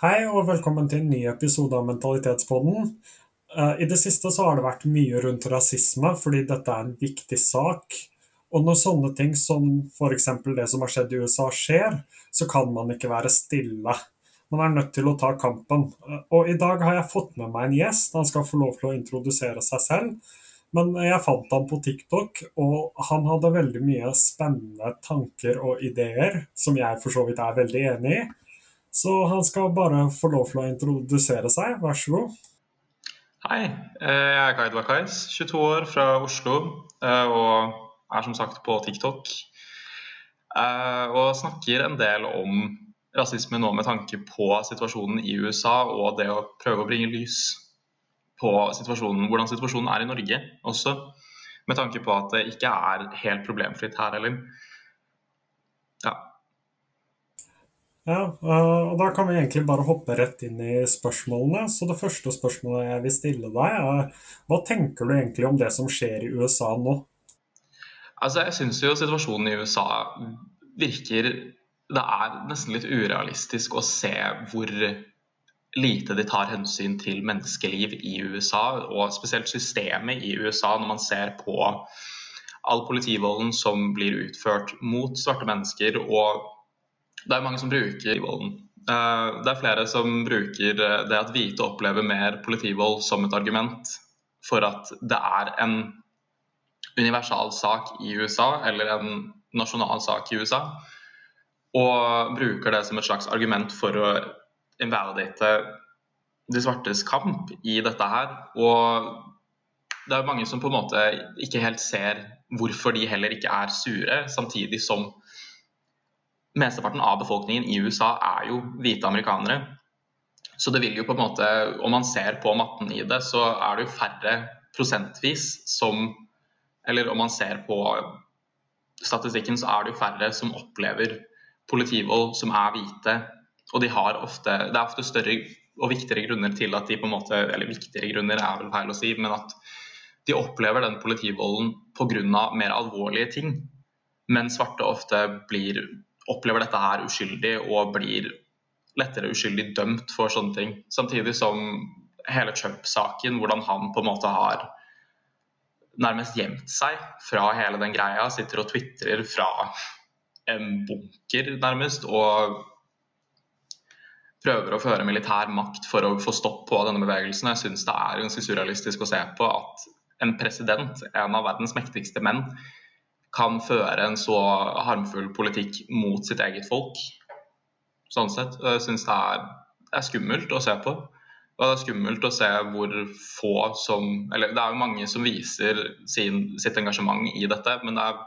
Hei og velkommen til en ny episode av Mentalitetspodden. Eh, I det siste så har det vært mye rundt rasisme, fordi dette er en viktig sak. Og når sånne ting som f.eks. det som har skjedd i USA skjer, så kan man ikke være stille. Man er nødt til å ta kampen. Eh, Og i dag har jeg fått med meg en gjest. Han skal få lov til å introdusere seg selv. Men jeg fant han på TikTok, og han hadde veldig mye spennende tanker og ideer, som jeg for så vidt er veldig enig i. Så han skal bare få lov til å introdusere seg. Vær så god. Hei, eh, jeg er Kaid Wakais, 22 år fra Oslo eh, og er som sagt på TikTok. Eh, Og snakker en del om rasisme nå med tanke på situasjonen i USA og det å prøve å bringe lys på situasjonen, hvordan situasjonen er i Norge også. Med tanke på at det ikke er helt problemfritt her heller. Ja. Ja, øh, og Da kan vi egentlig bare hoppe rett inn i spørsmålene. Så Det første spørsmålet jeg vil stille deg, er hva tenker du egentlig om det som skjer i USA nå? Altså, jeg syns jo situasjonen i USA virker Det er nesten litt urealistisk å se hvor lite de tar hensyn til menneskeliv i USA, og spesielt systemet i USA, når man ser på all politivolden som blir utført mot svarte mennesker. Og det er mange som bruker volden. Eh, Det er flere som bruker det at hvite opplever mer politivold som et argument for at det er en universal sak i USA, eller en nasjonal sak i USA, og bruker det som et slags argument for å invalidate de svartes kamp i dette her. Og det er mange som på en måte ikke helt ser hvorfor de heller ikke er sure, samtidig som mesteparten av befolkningen i USA er jo hvite amerikanere. Så det vil jo på en måte, om man ser på matten i det, så er det jo færre prosentvis som Eller om man ser på statistikken, så er det jo færre som opplever politivold som er hvite. Og de har ofte, det er ofte større og viktigere grunner til at de på en måte Eller viktigere grunner er vel feil å si, men at de opplever den politivolden pga. mer alvorlige ting. Men svarte ofte blir, opplever dette her uskyldig og blir lettere uskyldig dømt for sånne ting. Samtidig som hele Trump-saken, hvordan han på en måte har nærmest gjemt seg fra hele den greia. Sitter og tvitrer fra en bunker, nærmest. Og prøver å føre militær makt for å få stopp på denne bevegelsen. Jeg syns det er ganske surrealistisk å se på at en president, en av verdens mektigste menn, kan føre en så harmfull politikk mot sitt eget folk. Sånn sett. Og Jeg syns det er, er skummelt å se på. Og det er skummelt å se hvor få som Eller det er jo mange som viser sin, sitt engasjement i dette, men det er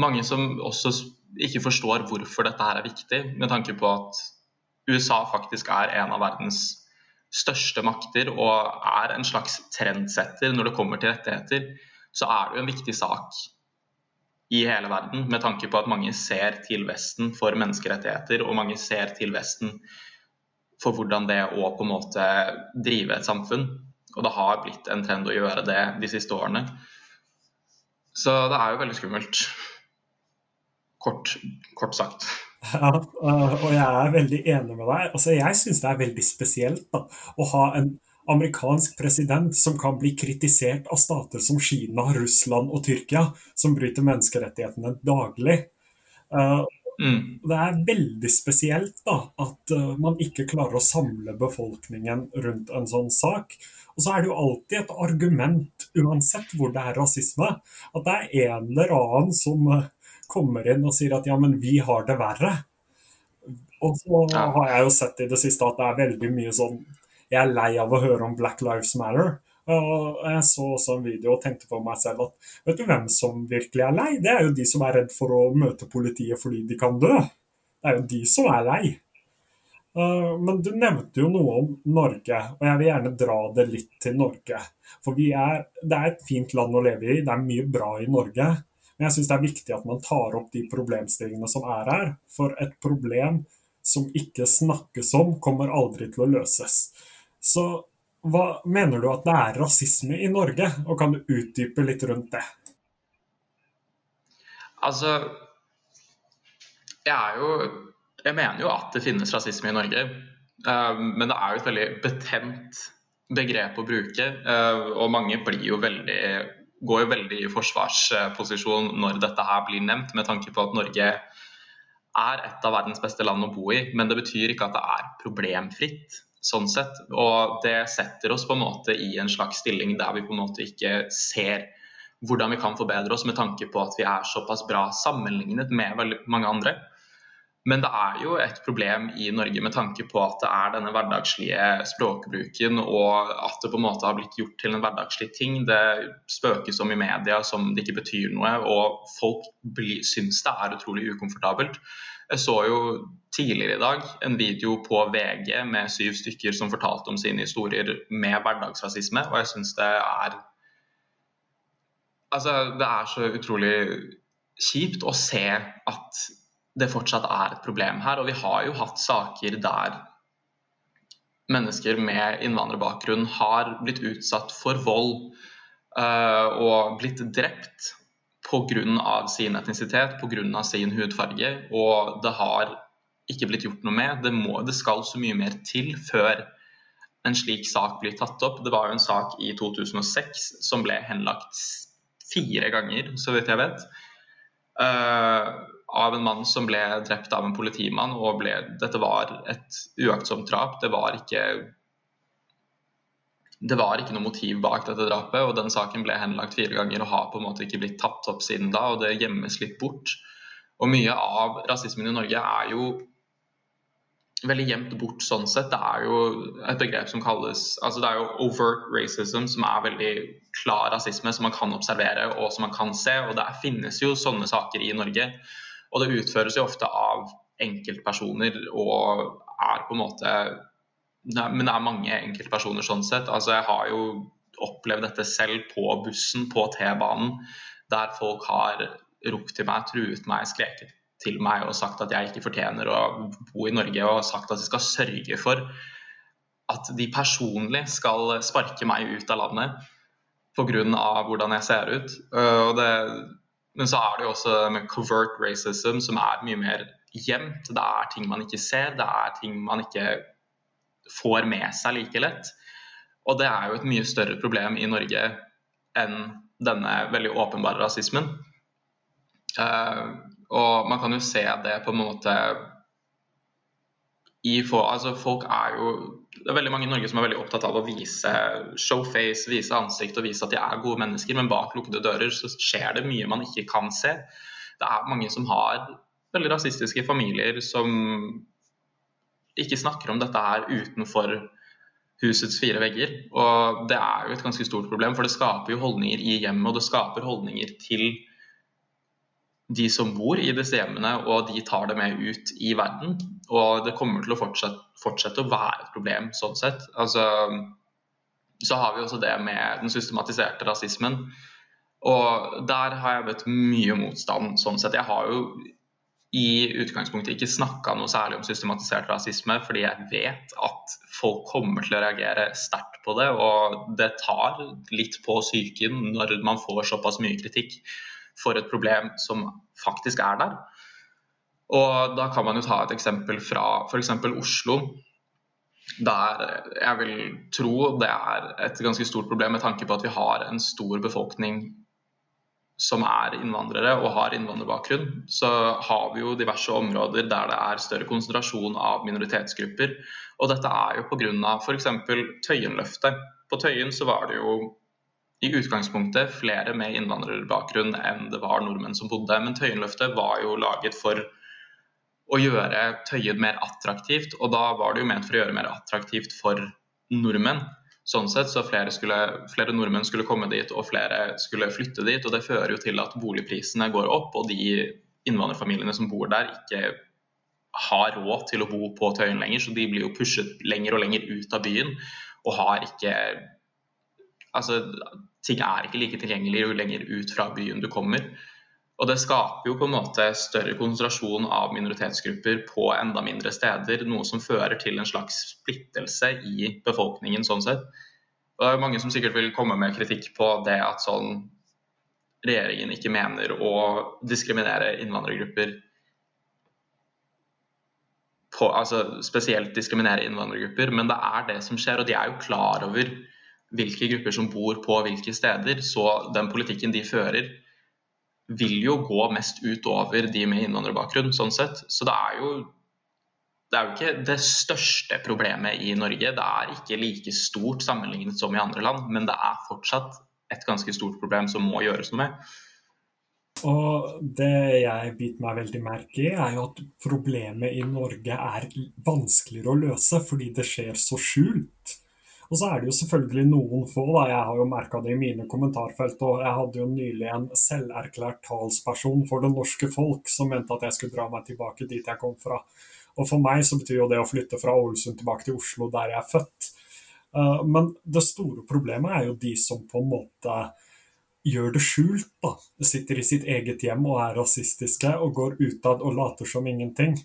mange som også ikke forstår hvorfor dette her er viktig, med tanke på at USA faktisk er en av verdens største makter og er en slags trendsetter når det kommer til rettigheter, så er det jo en viktig sak i hele verden, med tanke på at mange ser til Vesten for menneskerettigheter, og mange ser til Vesten for hvordan det å på en måte drive et samfunn. Og det har blitt en trend å gjøre det de siste årene. Så det er jo veldig skummelt. Kort, kort sagt. Ja, og jeg er veldig enig med deg. Altså, jeg syns det er veldig spesielt da, å ha en amerikansk president som kan bli kritisert av stater som Kina, Russland og Tyrkia, som bryter menneskerettighetene daglig. Uh, Mm. Det er veldig spesielt da, at uh, man ikke klarer å samle befolkningen rundt en sånn sak. Og så er det jo alltid et argument, uansett hvor det er rasisme, at det er en eller annen som uh, kommer inn og sier at ja, men vi har det verre. Og så har jeg jo sett i det siste at det er veldig mye sånn Jeg er lei av å høre om Black Lives Matter. Og jeg så også en video og tenkte på meg selv at vet du hvem som virkelig er lei? Det er jo de som er redd for å møte politiet fordi de kan dø. Det er jo de som er lei. Uh, Men du nevnte jo noe om Norge, og jeg vil gjerne dra det litt til Norge. For er, det er et fint land å leve i, det er mye bra i Norge. Men jeg syns det er viktig at man tar opp de problemstillingene som er her. For et problem som ikke snakkes om, kommer aldri til å løses. Så hva mener du at det er rasisme i Norge, og kan du utdype litt rundt det? Altså Jeg er jo Jeg mener jo at det finnes rasisme i Norge. Men det er jo et veldig betent begrep å bruke, og mange blir jo veldig går jo veldig i forsvarsposisjon når dette her blir nevnt, med tanke på at Norge er et av verdens beste land å bo i. Men det betyr ikke at det er problemfritt. Sånn sett, Og det setter oss på en måte i en slags stilling der vi på en måte ikke ser hvordan vi kan forbedre oss med tanke på at vi er såpass bra sammenlignet med veldig mange andre. Men det er jo et problem i Norge med tanke på at det er denne hverdagslige språkbruken, og at det på en måte har blitt gjort til en hverdagslig ting. Det spøkes om i media som det ikke betyr noe, og folk syns det er utrolig ukomfortabelt. Jeg så jo tidligere i dag en video på VG med syv stykker som fortalte om sine historier med hverdagsrasisme, og jeg syns det er Altså, det er så utrolig kjipt å se at det fortsatt er et problem her. Og vi har jo hatt saker der mennesker med innvandrerbakgrunn har blitt utsatt for vold uh, og blitt drept pga. sin etnisitet, pga. sin hudfarge. Og det har ikke blitt gjort noe med. Det, må, det skal så mye mer til før en slik sak blir tatt opp. Det var jo en sak i 2006 som ble henlagt fire ganger, så vidt jeg vet. Uh, av en mann som ble drept av en politimann. og ble, Dette var et uaktsomt drap. Det var ikke det var ikke noe motiv bak dette drapet, og den saken ble henlagt fire ganger og har på en måte ikke blitt tatt opp siden da, og det gjemmes litt bort. Og mye av rasismen i Norge er jo veldig gjemt bort sånn sett. Det er jo et begrep som kalles altså Det er jo overt racism, som er veldig klar rasisme, som man kan observere og som man kan se. Og det finnes jo sånne saker i Norge. Og det utføres jo ofte av enkeltpersoner og er på en måte Men det er mange enkeltpersoner sånn sett. Altså jeg har jo opplevd dette selv på bussen, på T-banen, der folk har ropt til meg, truet meg, skreket til meg og sagt at jeg ikke fortjener å bo i Norge, og sagt at de skal sørge for at de personlig skal sparke meg ut av landet pga. hvordan jeg ser ut. Og det, men så er det jo også med covert racism, som er mye mer gjemt. Det er ting man ikke ser, det er ting man ikke får med seg like lett. Og det er jo et mye større problem i Norge enn denne veldig åpenbare rasismen. Uh, og man kan jo se det på en måte i for, altså Folk er jo det er veldig mange i Norge som er veldig opptatt av å vise showface, vise ansikt og vise at de er gode mennesker, men bak lukkede dører så skjer det mye man ikke kan se. Det er mange som har veldig rasistiske familier som ikke snakker om dette her utenfor husets fire vegger. Og det er jo et ganske stort problem, for det skaper jo holdninger i hjemmet, og det skaper holdninger til de som bor i disse hjemmene, og de tar det med ut i verden. Og det kommer til å fortsette, fortsette å være et problem sånn sett. Altså, så har vi også det med den systematiserte rasismen. Og der har jeg møtt mye motstand sånn sett. Jeg har jo i utgangspunktet ikke snakka noe særlig om systematisert rasisme, fordi jeg vet at folk kommer til å reagere sterkt på det, og det tar litt på psyken når man får såpass mye kritikk for et problem som faktisk er der. Og Da kan man jo ta et eksempel fra f.eks. Oslo, der jeg vil tro det er et ganske stort problem med tanke på at vi har en stor befolkning som er innvandrere og har innvandrerbakgrunn, så har vi jo diverse områder der det er større konsentrasjon av minoritetsgrupper. Og dette er jo pga. f.eks. Tøyenløftet. På Tøyen så var det jo i utgangspunktet flere med innvandrerbakgrunn enn det var nordmenn som bodde. Men Tøyenløftet var jo laget for å gjøre Tøyen mer attraktivt, og da var det jo ment for å gjøre mer attraktivt for nordmenn. Sånn sett, så flere, skulle, flere, nordmenn skulle komme dit, og flere skulle flytte dit. og Det fører jo til at boligprisene går opp, og de innvandrerfamiliene som bor der, ikke har råd til å bo på Tøyen lenger, så de blir jo pushet lenger og lenger ut av byen og har ikke Altså, ting er ikke like tilgjengelig jo lenger ut fra byen du kommer. Og det skaper jo på en måte større konsentrasjon av minoritetsgrupper på enda mindre steder, noe som fører til en slags splittelse i befolkningen sånn sett. Og det er jo mange som sikkert vil komme med kritikk på det at sånn regjeringen ikke mener å diskriminere innvandrergrupper på, altså spesielt diskriminere innvandrergrupper, men det er det som skjer. Og de er jo klar over hvilke grupper som bor på hvilke steder, så den politikken de fører, vil jo gå mest utover de med innvandrerbakgrunn, sånn sett. Så det er jo det er jo ikke det største problemet i Norge. Det er ikke like stort sammenlignet som i andre land, men det er fortsatt et ganske stort problem som må gjøres noe med. Og det jeg biter meg veldig merke i, er jo at problemet i Norge er vanskeligere å løse fordi det skjer så skjult. Og så er det jo selvfølgelig noen få, da. Jeg har jo merka det i mine kommentarfelt. Og jeg hadde jo nylig en selverklært talsperson for det norske folk som mente at jeg skulle dra meg tilbake dit jeg kom fra. Og for meg så betyr jo det å flytte fra Ålesund tilbake til Oslo, der jeg er født. Eh, men det store problemet er jo de som på en måte gjør det skjult. da. Sitter i sitt eget hjem og er rasistiske og går utad og later som ingenting.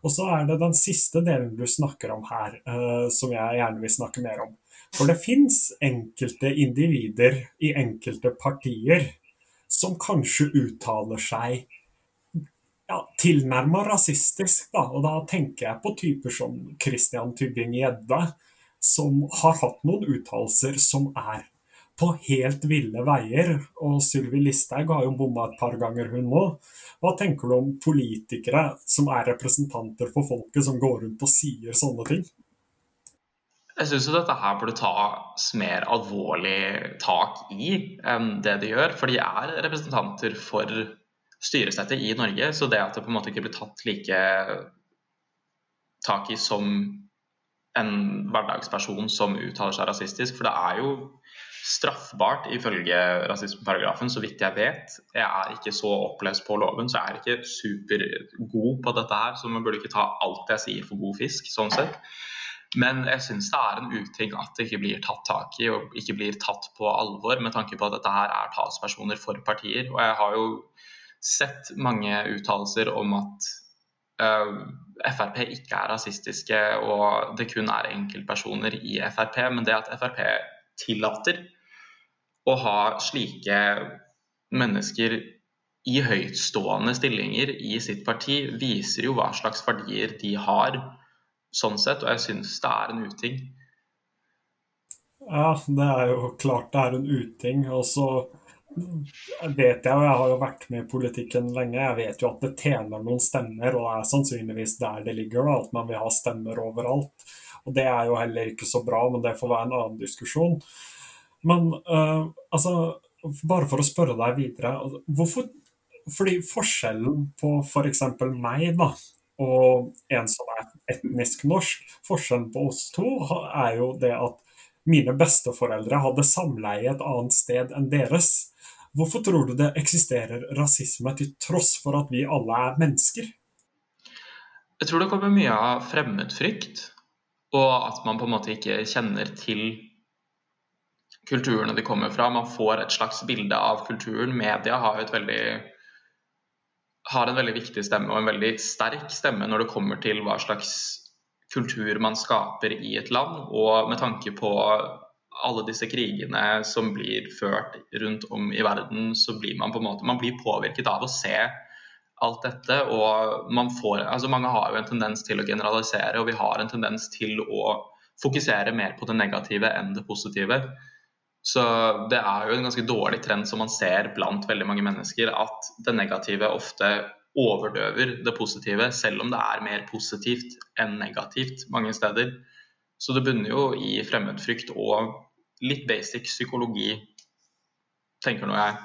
Og så er det den siste delen du snakker om her, uh, som jeg gjerne vil snakke mer om. For det fins enkelte individer i enkelte partier som kanskje uttaler seg ja, tilnærma rasistisk. Da. Og da tenker jeg på typer som Christian Tybring-Gjedde, som har hatt noen uttalelser som er på helt ville veier. Og Sylvi Listhaug har jo bomma et par ganger, hun nå. Hva tenker du om politikere som er representanter for folket, som går rundt og sier sånne ting? Jeg syns dette her burde tas mer alvorlig tak i enn det de gjør. For de er representanter for styresettet i Norge, så det at det på en måte ikke blir tatt like tak i som en hverdagsperson som uttaler seg rasistisk. For det er jo straffbart ifølge rasismeparagrafen, så vidt jeg vet. Jeg er ikke så opplest på loven, så jeg er ikke supergod på dette her. Så man burde ikke ta alt jeg sier for god fisk, sånn sett. Men jeg syns det er en uting at det ikke blir tatt tak i og ikke blir tatt på alvor, med tanke på at dette her er talspersoner for partier. Og jeg har jo sett mange uttalelser om at uh, Frp ikke er rasistiske og det kun er enkeltpersoner i Frp, men det at Frp tillater å ha slike mennesker i høytstående stillinger i sitt parti, viser jo hva slags verdier de har sånn sett, og jeg syns det er en uting. Ja, det er jo klart det er en uting. Og så vet jeg, og jeg har jo vært med i politikken lenge, jeg vet jo at det tjener noen stemmer, og det er sannsynligvis der det ligger, at man vil ha stemmer overalt. Og det er jo heller ikke så bra, men det får være en annen diskusjon. Men uh, altså, bare for å spørre deg videre altså, hvorfor, Fordi forskjellen på f.eks. For meg da, og en som er etnisk norsk, forskjellen på oss to er jo det at mine besteforeldre hadde samleie et annet sted enn deres. Hvorfor tror du det eksisterer rasisme til tross for at vi alle er mennesker? Jeg tror det kommer mye av fremmedfrykt. Og at man på en måte ikke kjenner til kulturene de kommer fra. Man får et slags bilde av kulturen. Media har, jo et veldig, har en veldig viktig stemme og en veldig sterk stemme når det kommer til hva slags kultur man skaper i et land. Og med tanke på alle disse krigene som blir ført rundt om i verden, så blir man på en måte man blir påvirket av å se alt dette. Og man får, altså mange har jo en tendens til å generalisere, og vi har en tendens til å fokusere mer på det negative enn det positive. Så det er jo en ganske dårlig trend som man ser blant veldig mange mennesker, at det negative ofte overdøver det positive, selv om det er mer positivt enn negativt mange steder. Så det bunner jo i fremmedfrykt og litt basic psykologi, tenker nå jeg.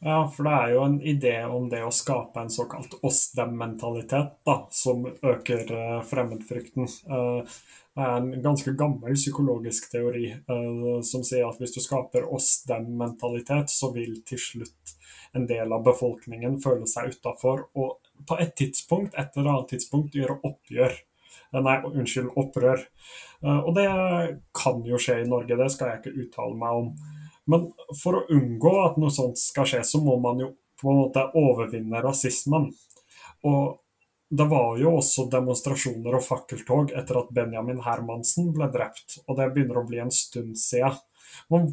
Ja, for det er jo en idé om det å skape en såkalt oss-dem-mentalitet, som øker uh, fremmedfrykten. Det er en ganske gammel psykologisk teori uh, som sier at hvis du skaper oss-dem-mentalitet, så vil til slutt en del av befolkningen føle seg utafor, og på et tidspunkt, et eller annet tidspunkt gjøre oppgjør. Nei, unnskyld, opprør. Og det kan jo skje i Norge, det skal jeg ikke uttale meg om. Men for å unngå at noe sånt skal skje, så må man jo på en måte overvinne rasismen. Og det var jo også demonstrasjoner og fakkeltog etter at Benjamin Hermansen ble drept, og det begynner å bli en stund siden. Men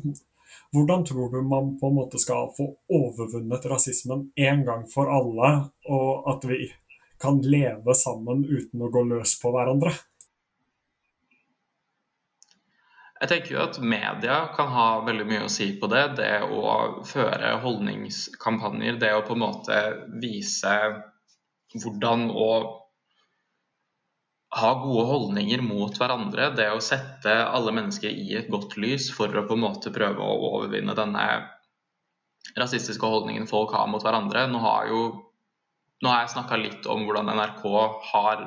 hvordan tror du man på en måte skal få overvunnet rasismen en gang for alle, og at vi kan leve sammen uten å gå løs på hverandre? Jeg tenker jo at media kan ha veldig mye å si på det. Det å føre holdningskampanjer, det å på en måte vise hvordan å ha gode holdninger mot hverandre. Det å sette alle mennesker i et godt lys for å på en måte prøve å overvinne denne rasistiske holdningen folk har mot hverandre. Nå har, jo, nå har jeg snakka litt om hvordan NRK har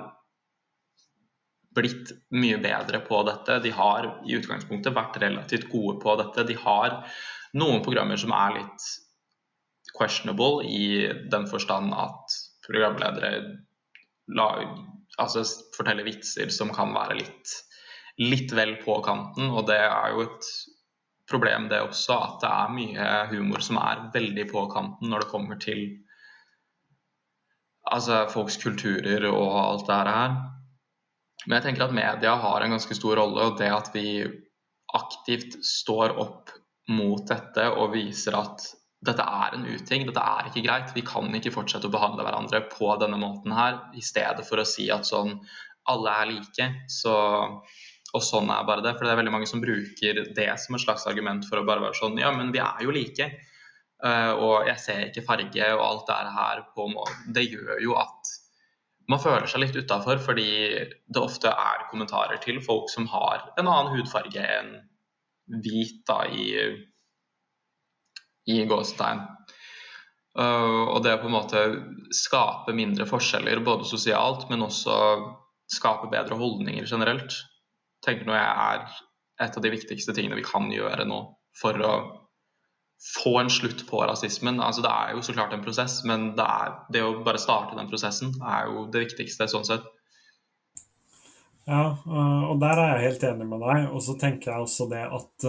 blitt mye bedre på dette. De har i utgangspunktet vært relativt gode på dette. De har noen programmer som er litt questionable i den forstand at programledere lag, altså forteller vitser som kan være litt, litt vel på kanten. Og det er jo et problem, det også, at det er mye humor som er veldig på kanten når det kommer til altså, folks kulturer og alt det her. Men jeg tenker at media har en ganske stor rolle, og det at vi aktivt står opp mot dette og viser at dette er en uting, dette er ikke greit. Vi kan ikke fortsette å behandle hverandre på denne måten her, i stedet for å si at sånn alle er like. Så, og sånn er bare det. For det er veldig mange som bruker det som et slags argument for å bare være sånn Ja, men vi er jo like. Uh, og jeg ser ikke farge og alt det her på måten. Det gjør jo at man føler seg litt utafor, fordi det ofte er kommentarer til folk som har en annen hudfarge enn hvit da i i gåstein. Uh, og det å på en måte skape mindre forskjeller, både sosialt, men også skape bedre holdninger generelt, tenker jeg er et av de viktigste tingene vi kan gjøre nå for å få en slutt på rasismen. Altså, det er jo så klart en prosess, men det, er, det å bare starte den prosessen er jo det viktigste sånn sett. Ja, og der er jeg helt enig med deg. Og så tenker jeg også det at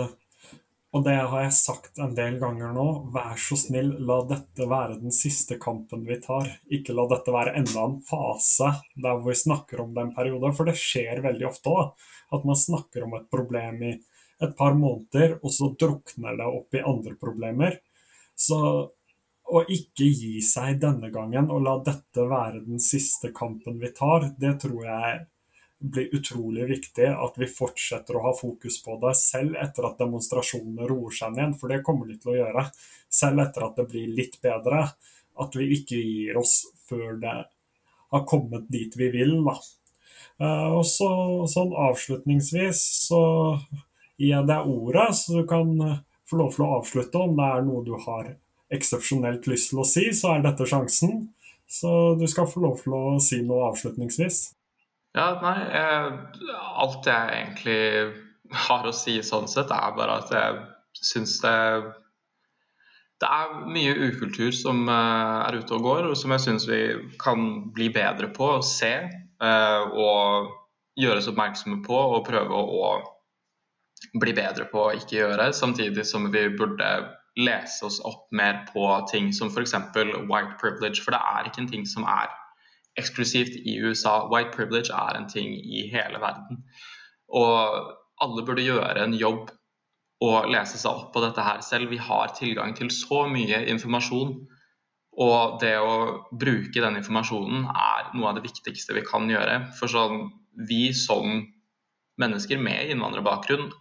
og det har jeg sagt en del ganger nå. Vær så snill, la dette være den siste kampen vi tar. Ikke la dette være enda en fase der hvor vi snakker om den perioden. For det skjer veldig ofte òg. At man snakker om et problem i et par måneder, og så drukner det opp i andre problemer. Så å ikke gi seg denne gangen og la dette være den siste kampen vi tar, det tror jeg blir utrolig viktig at vi fortsetter å ha fokus på det, selv etter at demonstrasjonene roer seg ned, for det kommer de til å gjøre. Selv etter at det blir litt bedre. At vi ikke gir oss før det har kommet dit vi vil. Da. Eh, og så, sånn avslutningsvis så gir jeg deg ordet, så du kan eh, få lov til å avslutte. Om det er noe du har eksepsjonelt lyst til å si, så er dette sjansen. Så du skal få lov til å si noe avslutningsvis. Ja, nei jeg, Alt jeg egentlig har å si sånn sett, er bare at jeg syns det det er mye ukultur som uh, er ute og går, og som jeg syns vi kan bli bedre på å se og gjøres oppmerksomme på og prøve å bli bedre på å ikke gjøre, samtidig som vi burde lese oss opp mer på ting som f.eks. white privilege, for det er ikke en ting som er eksklusivt i USA. White privilege er en ting i hele verden. Og alle burde gjøre en jobb og lese seg opp på dette her selv. Vi har tilgang til så mye informasjon. Og det å bruke den informasjonen er noe av det viktigste vi kan gjøre. For sånn, vi som mennesker med innvandrerbakgrunn,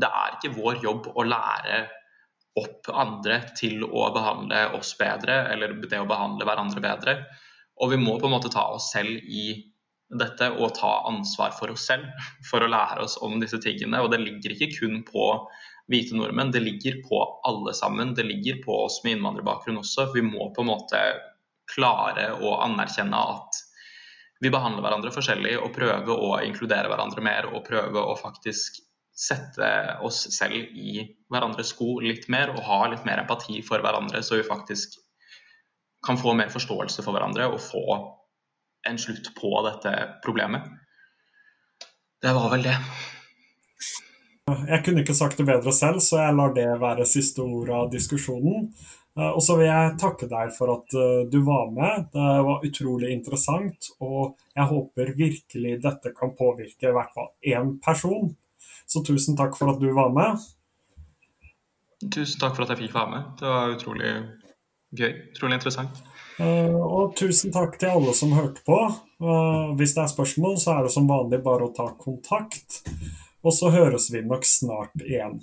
det er ikke vår jobb å lære opp andre til å behandle oss bedre, eller det å behandle hverandre bedre. Og vi må på en måte ta oss selv i dette og ta ansvar for oss selv for å lære oss om disse tingene. Og det ligger ikke kun på hvite nordmenn, det ligger på alle sammen. Det ligger på oss med innvandrerbakgrunn også. Vi må på en måte klare å anerkjenne at vi behandler hverandre forskjellig og prøver å inkludere hverandre mer og prøve å faktisk sette oss selv i hverandres sko litt mer og ha litt mer empati for hverandre, så vi faktisk kan få mer forståelse for hverandre og få en slutt på dette problemet. Det var vel det. Jeg kunne ikke sagt det bedre selv, så jeg lar det være siste ord av diskusjonen. Eh, og så vil jeg takke deg for at eh, du var med. Det var utrolig interessant. Og jeg håper virkelig dette kan påvirke i hvert fall én person. Så tusen takk for at du var med. Tusen takk for at jeg fikk være med. Det var utrolig gøy. Utrolig interessant. Uh, og tusen takk til alle som hørte på. Hvis det er spørsmål, så er det som vanlig bare å ta kontakt. Og så høres vi nok snart igjen.